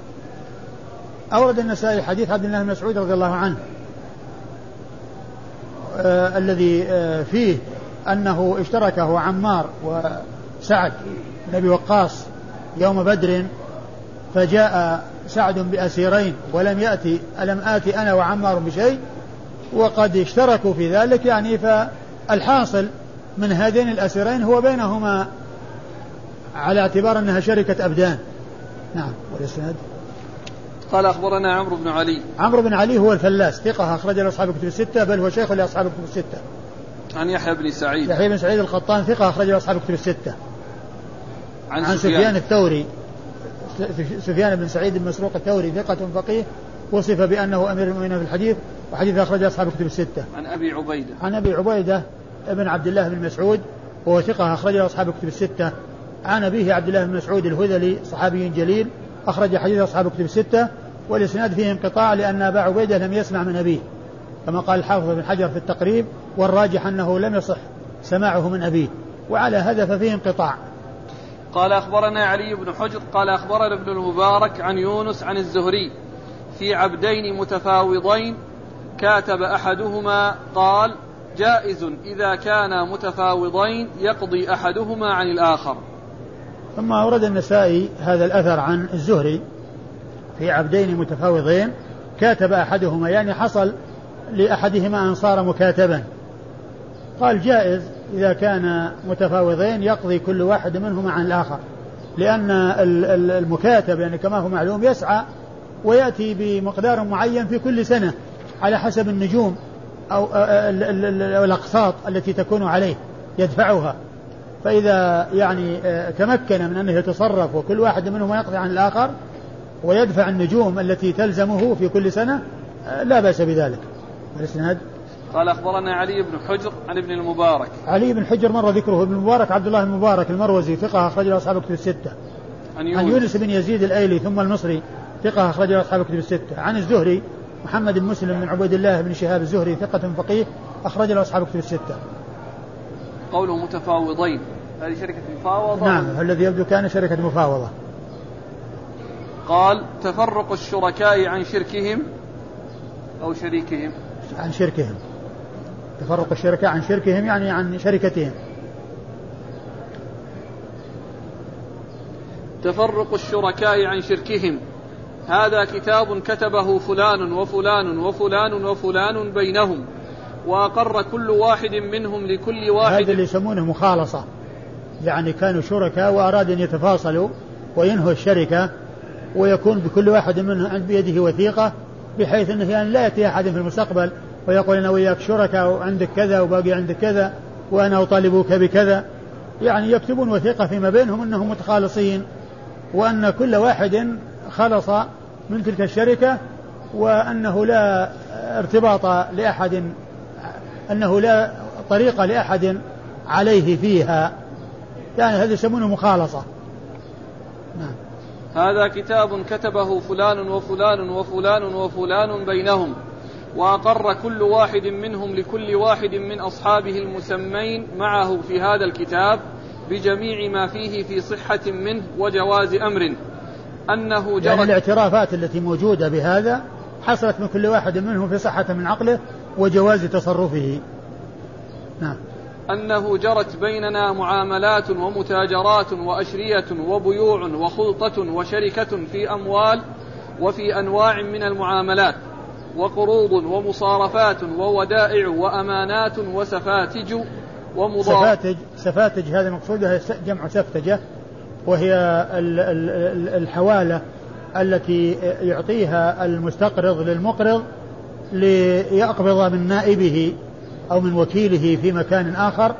أورد النسائي حديث عبد الله بن مسعود رضي الله عنه آه الذي آه فيه أنه اشتركه عمار وسعد بن أبي وقاص يوم بدر فجاء سعد بأسيرين ولم يأتي ألم آتي أنا وعمار بشيء؟ وقد اشتركوا في ذلك يعني فالحاصل من هذين الأسيرين هو بينهما على اعتبار أنها شركة أبدان. نعم والإسناد؟ قال أخبرنا عمرو بن علي عمرو بن علي هو الفلاس ثقة أخرج له أصحاب الكتب الستة بل هو شيخ لأصحاب الكتب الستة عن يحيى بن سعيد يحيى بن سعيد القطان ثقة أخرج له أصحاب الكتب الستة عن, عن سفيان. سفيان الثوري سفيان بن سعيد بن مسروق الثوري ثقة فقيه وصف بأنه أمير المؤمنين في الحديث وحديث أخرج أصحاب الكتب الستة. عن أبي عبيدة. عن أبي عبيدة ابن عبد الله بن مسعود وهو ثقة أخرجه أصحاب الكتب الستة. عن أبيه عبد الله بن مسعود الهذلي صحابي جليل أخرج حديث أصحاب الكتب الستة والإسناد فيه انقطاع لأن أبا عبيدة لم يسمع من أبيه كما قال الحافظ بن حجر في التقريب والراجح أنه لم يصح سماعه من أبيه وعلى هذا ففيه انقطاع. قال أخبرنا علي بن حجر قال أخبرنا ابن المبارك عن يونس عن الزهري في عبدين متفاوضين كاتب أحدهما قال جائز إذا كانا متفاوضين يقضي أحدهما عن الآخر. ثم أورد النسائي هذا الأثر عن الزهري في عبدين متفاوضين. كاتب أحدهما يعني حصل لأحدهما أن صار مكاتبا. قال جائز إذا كان متفاوضين يقضي كل واحد منهما عن الآخر لأن المكاتب يعني كما هو معلوم يسعى ويأتي بمقدار معين في كل سنة على حسب النجوم أو الأقساط التي تكون عليه يدفعها. فإذا يعني تمكن من أنه يتصرف وكل واحد منهما يقضي عن الآخر ويدفع النجوم التي تلزمه في كل سنة لا بأس بذلك. الإسناد؟ قال أخبرنا علي بن حجر عن ابن المبارك. علي بن حجر مر ذكره ابن المبارك عبد الله المبارك المروزي ثقة اخرج له أصحاب كتب الستة. عن يونس. عن يونس. بن يزيد الأيلي ثم المصري ثقة اخرج له أصحاب كتب الستة. عن الزهري محمد بن مسلم بن عبيد الله بن شهاب الزهري ثقة فقيه أخرج له أصحاب كتب الستة. قوله متفاوضين. هذه شركة مفاوضة. نعم الذي يبدو كان شركة مفاوضة. قال تفرق الشركاء عن شركهم أو شريكهم. عن شركهم. تفرق الشركاء عن شركهم يعني عن شركتهم. تفرق الشركاء عن شركهم. هذا كتاب كتبه فلان وفلان وفلان وفلان بينهم وأقر كل واحد منهم لكل واحد. هذا اللي يسمونه مخالصة. يعني كانوا شركاء وأرادوا أن يتفاصلوا وينهوا الشركة ويكون بكل واحد منهم بيده وثيقة بحيث أنه يعني لا يأتي أحد في المستقبل ويقول أنا وياك شركاء وعندك كذا وباقي عندك كذا وأنا أطالبك بكذا. يعني يكتبون وثيقة فيما بينهم أنهم متخالصين وأن كل واحد خلص من تلك الشركة وأنه لا ارتباط لأحد أنه لا طريقة لأحد عليه فيها. يعني هذا يسمونه مخالصة. نعم. هذا كتاب كتبه فلان وفلان وفلان وفلان بينهم وأقر كل واحد منهم لكل واحد من أصحابه المسمين معه في هذا الكتاب بجميع ما فيه في صحة منه وجواز أمر. أنه جرت يعني الاعترافات التي موجودة بهذا حصلت من كل واحد منهم في صحة من عقله وجواز تصرفه. نعم. أنه جرت بيننا معاملات ومتاجرات وأشرية وبيوع وخلطة وشركة في أموال وفي أنواع من المعاملات وقروض ومصارفات وودائع وأمانات وسفاتج سفاتج سفاتج هذه مقصودها جمع سفتجة وهي الحوالة التي يعطيها المستقرض للمقرض ليقبض من نائبه أو من وكيله في مكان آخر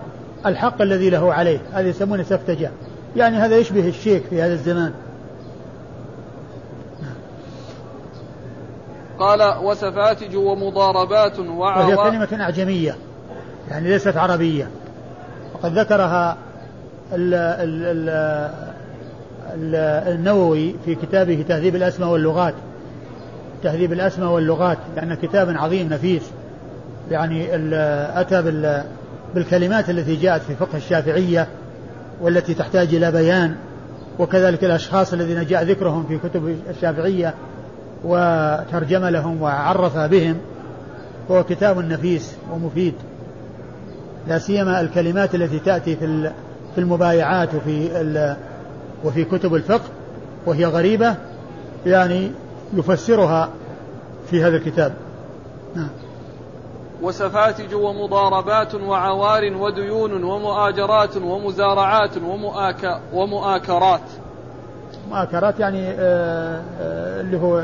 الحق الذي له عليه. هذا يسمونه سفتجة يعني هذا يشبه الشيك في هذا الزمان. قال وسفاتج ومضاربات وهي كلمة أعجمية. يعني ليست عربية. وقد ذكرها ال ال ال النووي في كتابه تهذيب الأسماء واللغات. تهذيب الأسماء واللغات لأنه كتاب عظيم نفيس. يعني أتى بالكلمات التي جاءت في فقه الشافعية والتي تحتاج إلى بيان وكذلك الأشخاص الذين جاء ذكرهم في كتب الشافعية وترجم لهم وعرف بهم هو كتاب نفيس ومفيد. لا سيما الكلمات التي تأتي في في المبايعات وفي وفي كتب الفقه وهي غريبة يعني يفسرها في هذا الكتاب. نعم. وسفاتج ومضاربات وعوار وديون ومؤاجرات ومزارعات ومؤاك ومؤاكرات. مؤاكرات يعني آه، آه، اللي هو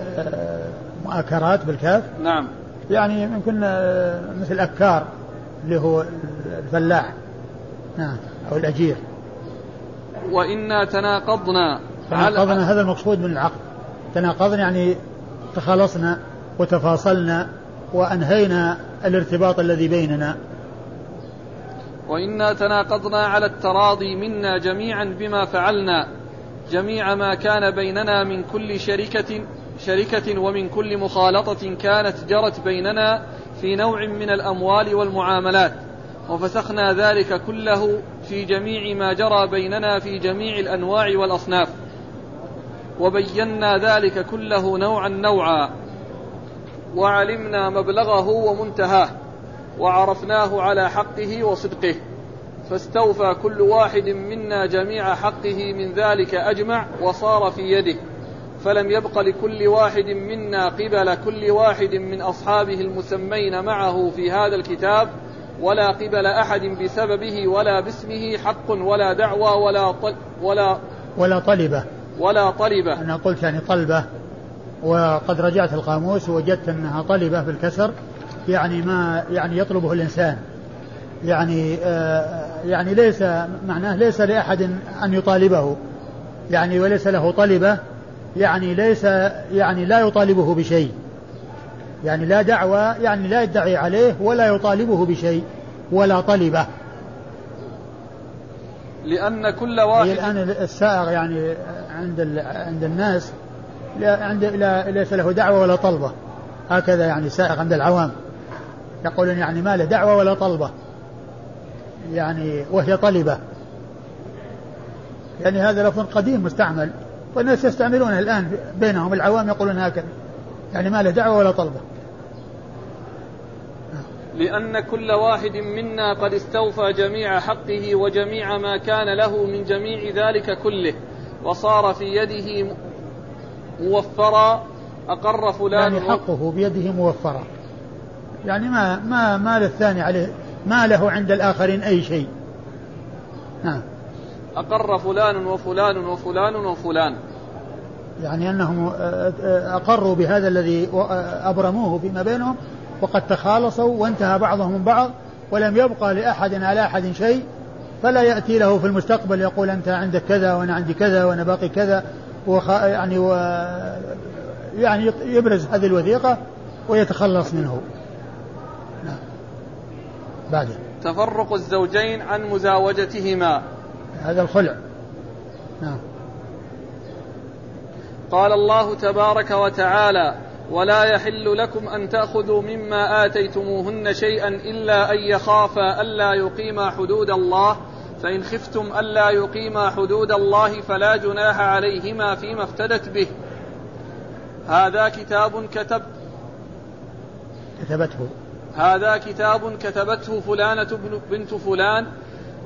آه، مؤاكرات بالكاف. نعم. يعني يمكن مثل أكار اللي هو الفلاح نعم أو الأجير. وإنا تناقضنا تناقضنا هذا المقصود من العقد. تناقضنا يعني تخلصنا وتفاصلنا. وأنهينا الارتباط الذي بيننا. وإنا تناقضنا على التراضي منا جميعا بما فعلنا. جميع ما كان بيننا من كل شركة شركة ومن كل مخالطة كانت جرت بيننا في نوع من الأموال والمعاملات. وفسخنا ذلك كله في جميع ما جرى بيننا في جميع الأنواع والأصناف. وبينا ذلك كله نوعا نوعا. وعلمنا مبلغه ومنتهاه وعرفناه على حقه وصدقه. فاستوفى كل واحد منا جميع حقه من ذلك أجمع وصار في يده. فلم يبق لكل واحد منا قبل كل واحد من أصحابه المسمين معه في هذا الكتاب ولا قبل أحد بسببه ولا باسمه حق ولا دعوى ولا طل ولا ولا طلبة. ولا طلبة. أنا قلت يعني طلبة. وقد رجعت القاموس ووجدت أنها طلبة بالكسر يعني ما يعني يطلبه الإنسان. يعني آه يعني ليس معناه ليس لأحد أن يطالبه. يعني وليس له طلبة يعني ليس يعني لا يطالبه بشيء. يعني لا دعوة يعني لا يدعي عليه ولا يطالبه بشيء ولا طلبة. لأن كل واحد الآن السائغ يعني عند عند الناس لا عند لا ليس له دعوة ولا طلبة. هكذا يعني سائغ عند العوام. يقولون يعني ما له دعوة ولا طلبة. يعني وهي طلبة. يعني هذا لفظ قديم مستعمل. والناس يستعملونه الآن بينهم. العوام يقولون هكذا. يعني ما له دعوة ولا طلبة. لأن كل واحد منا قد استوفى جميع حقه وجميع ما كان له من جميع ذلك كله وصار في يده موفرا أقر فلان يعني حقه بيده موفرا يعني ما ما ما للثاني عليه ما له عند الآخرين أي شيء. نعم أقر فلان وفلان وفلان وفلان. يعني أنهم أقروا بهذا الذي أبرموه فيما بينهم وقد تخالصوا وانتهى بعضهم من بعض ولم يبقى لأحد على أحد شيء فلا يأتي له في المستقبل يقول أنت عندك كذا وأنا عندي كذا وأنا باقي كذا. وخ... يعني و... يعني يبرز هذه الوثيقة ويتخلص منه. نعم. بعد. تفرق الزوجين عن مزاوجتهما. هذا الخلع. نعم. قال الله تبارك وتعالى ولا يحل لكم أن تأخذوا مما آتيتموهن شيئا إلا أن يخافا ألا يقيما حدود الله فإن خفتم ألا يقيما حدود الله فلا جناح عليهما فيما افتدت به. هذا كتاب كتب كتبته. هذا كتاب كتبته فلانة بنت فلان.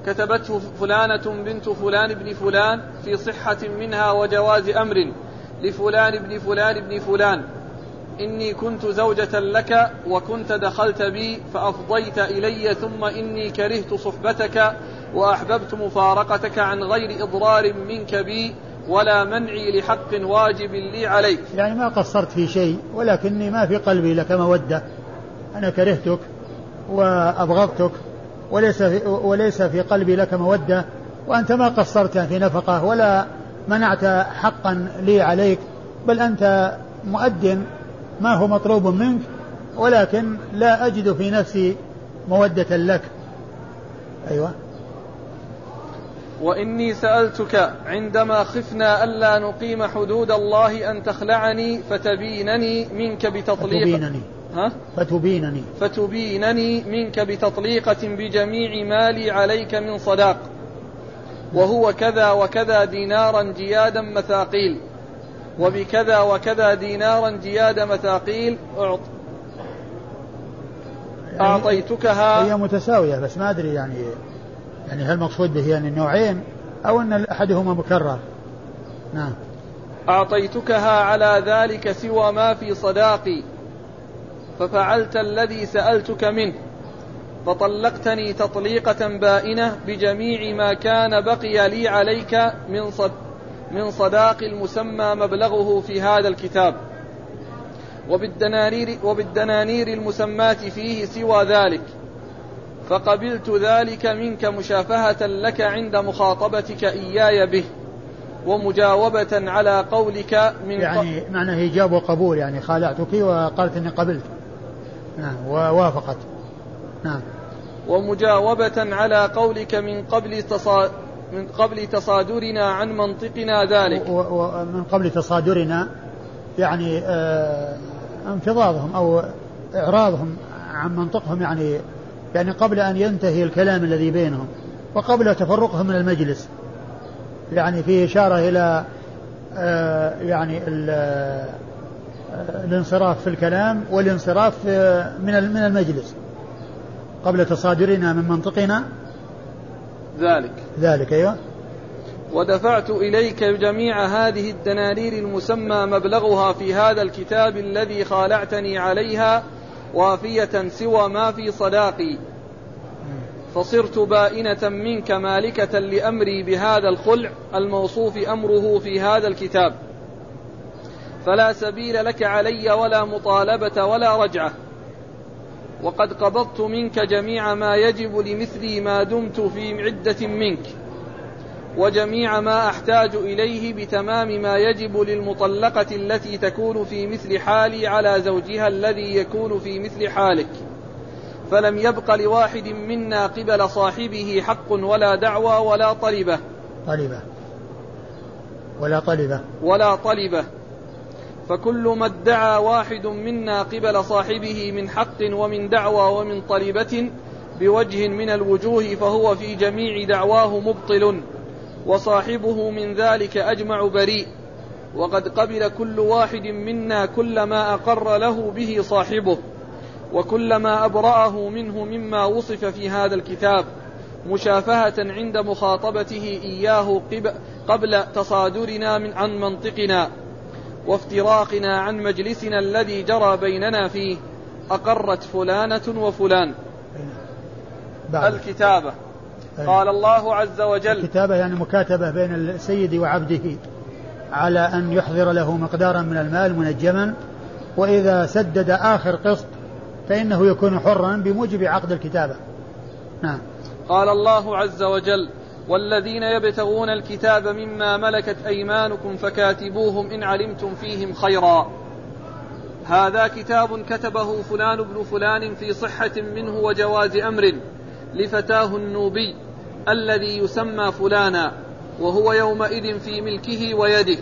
كتبته فلانة بنت فلان بن فلان في صحة منها وجواز أمر لفلان بن فلان بن فلان. إني كنت زوجة لك وكنت دخلت بي فأفضيت إلي ثم إني كرهت صحبتك وأحببت مفارقتك عن غير إضرار منك بي ولا منعي لحق واجب لي عليك. يعني ما قصرت في شيء ولكني ما في قلبي لك مودة. أنا كرهتك وأبغضتك وليس في وليس في قلبي لك مودة. وأنت ما قصرت في نفقة ولا منعت حقا لي عليك بل أنت مؤد ما هو مطلوب منك ولكن لا أجد في نفسي مودة لك. أيوة. وإني سألتك عندما خفنا ألا نقيم حدود الله أن تخلعني فتبينني منك بتطليق فتبينني. ها؟ فتبينني. فتبينني منك بتطليقة بجميع مالي عليك من صداق. وهو كذا وكذا دينارا جيادا مثاقيل. وبكذا وكذا دينارا جياد مثاقيل أعط. يعني أعطيتكها. هي متساوية بس ما أدري يعني يعني هل المقصود به يعني النوعين أو أن أحدهما مكرر؟ نعم. أعطيتكها على ذلك سوى ما في صداقي ففعلت الذي سألتك منه. فطلقتني تطليقة بائنة بجميع ما كان بقي لي عليك من صد من صداق المسمى مبلغه في هذا الكتاب. وبالدنانير, وبالدنانير المسماة فيه سوى ذلك. فقبلت ذلك منك مشافهة لك عند مخاطبتك إياي به ومجاوبة على قولك من يعني معنى إيجاب وقبول يعني خالعتك وقالت إني قبلت. نعم ووافقت. نعم. ومجاوبة على قولك من قبل تصا من قبل تصادرنا عن منطقنا ذلك. ومن قبل تصادرنا يعني آه انفضاضهم أو إعراضهم عن منطقهم يعني يعني قبل أن ينتهي الكلام الذي بينهم وقبل تفرقهم من المجلس. يعني فيه إشارة إلى آه يعني آه، الانصراف في الكلام والانصراف من من المجلس. قبل تصادرنا من منطقنا ذلك. ذلك أيوه. ودفعت إليك جميع هذه الدنانير المسمى مبلغها في هذا الكتاب الذي خالعتني عليها وافية سوى ما في صداقي. فصرت بائنة منك مالكة لأمري بهذا الخلع الموصوف أمره في هذا الكتاب. فلا سبيل لك علي ولا مطالبة ولا رجعة. وقد قبضت منك جميع ما يجب لمثلي ما دمت في عدة منك وجميع ما أحتاج إليه بتمام ما يجب للمطلقة التي تكون في مثل حالي على زوجها الذي يكون في مثل حالك. فلم يبق لواحد منا قبل صاحبه حق ولا دعوى ولا طلبة. طلبة. ولا طلبة. ولا طلبة. فكل ما ادعى واحد منا قبل صاحبه من حق ومن دعوى ومن طلبة بوجه من الوجوه فهو في جميع دعواه مبطل وصاحبه من ذلك أجمع بريء وقد قبل كل واحد منا كل ما أقر له به صاحبه وكل ما أبرأه منه مما وصف في هذا الكتاب مشافهة عند مخاطبته إياه قبل تصادرنا من عن منطقنا. وافتراقنا عن مجلسنا الذي جرى بيننا فيه أقرت فلانة وفلان. بعد. الكتابة. قال الله عز وجل. الكتابة يعني مكاتبة بين السيد وعبده على أن يحضر له مقدارا من المال منجما وإذا سدد آخر قسط فإنه يكون حرا بموجب عقد الكتابة. نعم. قال الله عز وجل والذين يبتغون الكتاب مما ملكت أيمانكم فكاتبوهم إن علمتم فيهم خيرا. هذا كتاب كتبه فلان بن فلان في صحة منه وجواز أمر لفتاه النوبي الذي يسمى فلانا وهو يومئذ في ملكه ويده.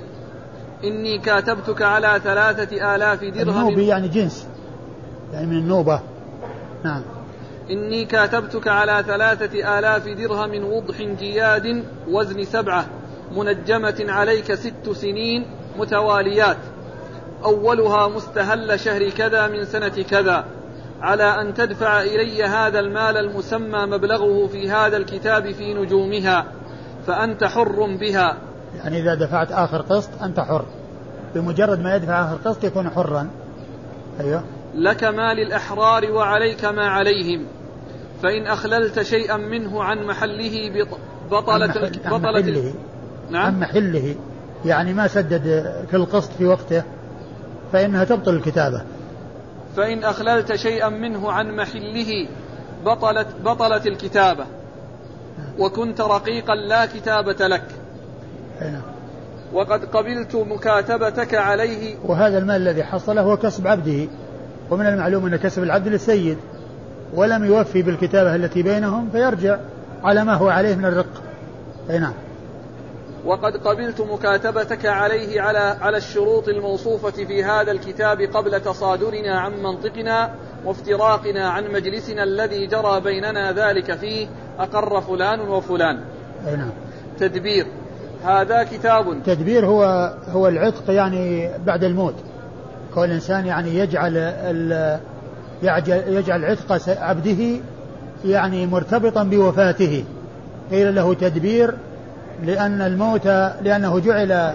إني كاتبتك على ثلاثة آلاف درهم. النوبي يعني جنس يعني من النوبة. نعم. إني كاتبتك على ثلاثة آلاف درهم وضح جياد وزن سبعة منجمة عليك ست سنين متواليات. أولها مستهل شهر كذا من سنة كذا. على أن تدفع إلي هذا المال المسمى مبلغه في هذا الكتاب في نجومها فأنت حر بها. يعني إذا دفعت آخر قسط أنت حر. بمجرد ما يدفع آخر قسط يكون حرا. أيوه. لك ما للأحرار وعليك ما عليهم. فإن أخللت شيئا منه عن محله بطلت عن, محل عن محله. نعم. عن محله. يعني ما سدد في القسط في وقته فإنها تبطل الكتابة. فإن أخللت شيئا منه عن محله بطلت بطلت الكتابة. وكنت رقيقا لا كتابة لك. نعم. وقد قبلت مكاتبتك عليه. وهذا المال الذي حصله هو كسب عبده. ومن المعلوم أن كسب العبد للسيد. ولم يوفي بالكتابة التي بينهم فيرجع على ما هو عليه من الرق أي نعم وقد قبلت مكاتبتك عليه على على الشروط الموصوفة في هذا الكتاب قبل تصادرنا عن منطقنا وافتراقنا عن مجلسنا الذي جرى بيننا ذلك فيه أقر فلان وفلان. أي نعم. تدبير هذا كتاب تدبير هو هو العتق يعني بعد الموت. كون الإنسان يعني يجعل يجعل عتق عبده يعني مرتبطا بوفاته. قيل له تدبير لأن الموت لأنه جعل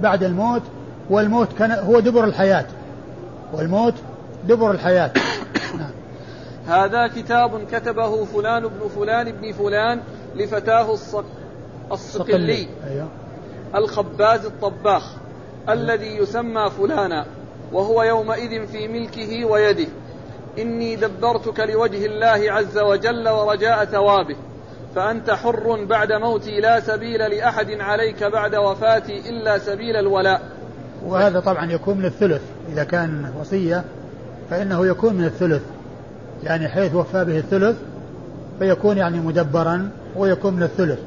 بعد الموت والموت كان هو دبر الحياة. والموت دبر الحياة. [COUGHS] هذا كتاب كتبه فلان ابن فلان ابن فلان لفتاه الصق... الصقلي. أيوه. الخباز الطباخ الذي يسمى فلانا وهو يومئذ في ملكه ويده. إني دبرتك لوجه الله عز وجل ورجاء ثوابه فأنت حر بعد موتي لا سبيل لأحد عليك بعد وفاتي إلا سبيل الولاء. وهذا طبعا يكون من الثلث إذا كان وصية فإنه يكون من الثلث يعني حيث وفى به الثلث فيكون يعني مدبرا ويكون من الثلث.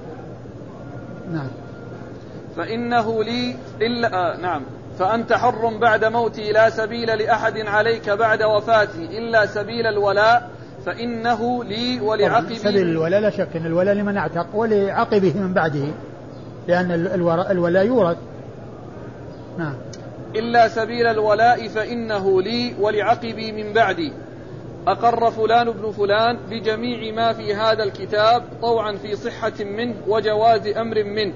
نعم. فإنه لي إلا آه نعم. فأنت حر بعد موتي لا سبيل لأحد عليك بعد وفاتي إلا سبيل الولاء فإنه لي ولعقبي. سبيل الولاء لا شك أن الولاء لمن أعتق ولعقبه من بعده لأن الولاء يورث. نعم. إلا سبيل الولاء فإنه لي ولعقبي من بعدي. أقر فلان بن فلان بجميع ما في هذا الكتاب طوعا في صحة منه وجواز أمر منه.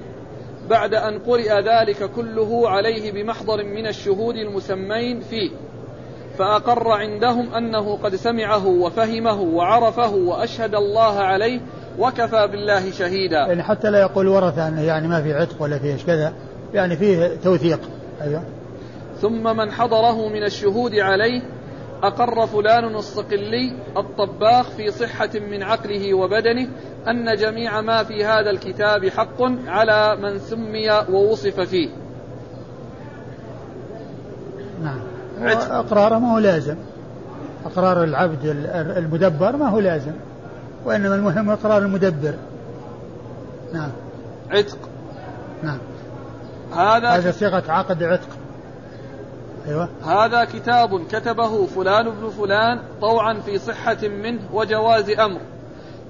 بعد أن قرئ ذلك كله عليه بمحضر من الشهود المسمين فيه. فأقر عندهم أنه قد سمعه وفهمه وعرفه وأشهد الله عليه وكفى بالله شهيدا. يعني حتى لا يقول ورثة أنه يعني ما في عتق ولا في كذا يعني فيه توثيق. أيوه. ثم من حضره من الشهود عليه أقر فلان الصقلي الطباخ في صحة من عقله وبدنه أن جميع ما في هذا الكتاب حق على من سمي ووصف فيه. نعم. أقراره ما هو لازم. أقرار العبد المدبر ما هو لازم. وإنما المهم إقرار المدبر. نعم. عتق. نعم. هذا هذا صيغة عقد عتق. أيوة. هذا كتاب كتبه فلان بن فلان طوعا في صحة منه وجواز أمر.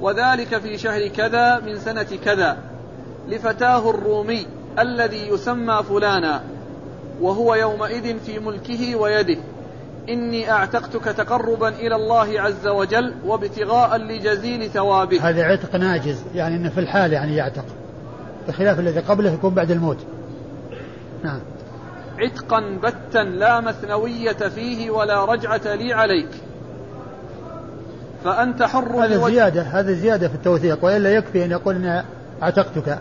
وذلك في شهر كذا من سنة كذا لفتاه الرومي الذي يسمى فلانا وهو يومئذ في ملكه ويده. إني أعتقتك تقربا إلى الله عز وجل وابتغاء لجزيل ثوابه. هذا عتق ناجز يعني أنه في الحال يعني يعتق. بخلاف الذي قبله يكون بعد الموت. نعم. عتقا بتا لا مثنوية فيه ولا رجعة لي عليك. فأنت حر هذا زيادة هذا زيادة في التوثيق وإلا يكفي أن يقول أن أعتقتك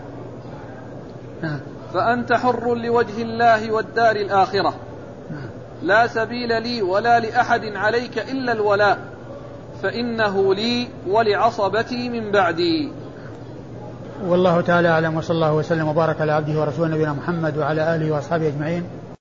نعم فأنت حر لوجه الله والدار الآخرة. لا سبيل لي ولا لأحد عليك إلا الولاء. فإنه لي ولعصبتي من بعدي. والله تعالى أعلم وصلى الله وسلم وبارك على عبده ورسوله نبينا محمد وعلى آله وأصحابه أجمعين.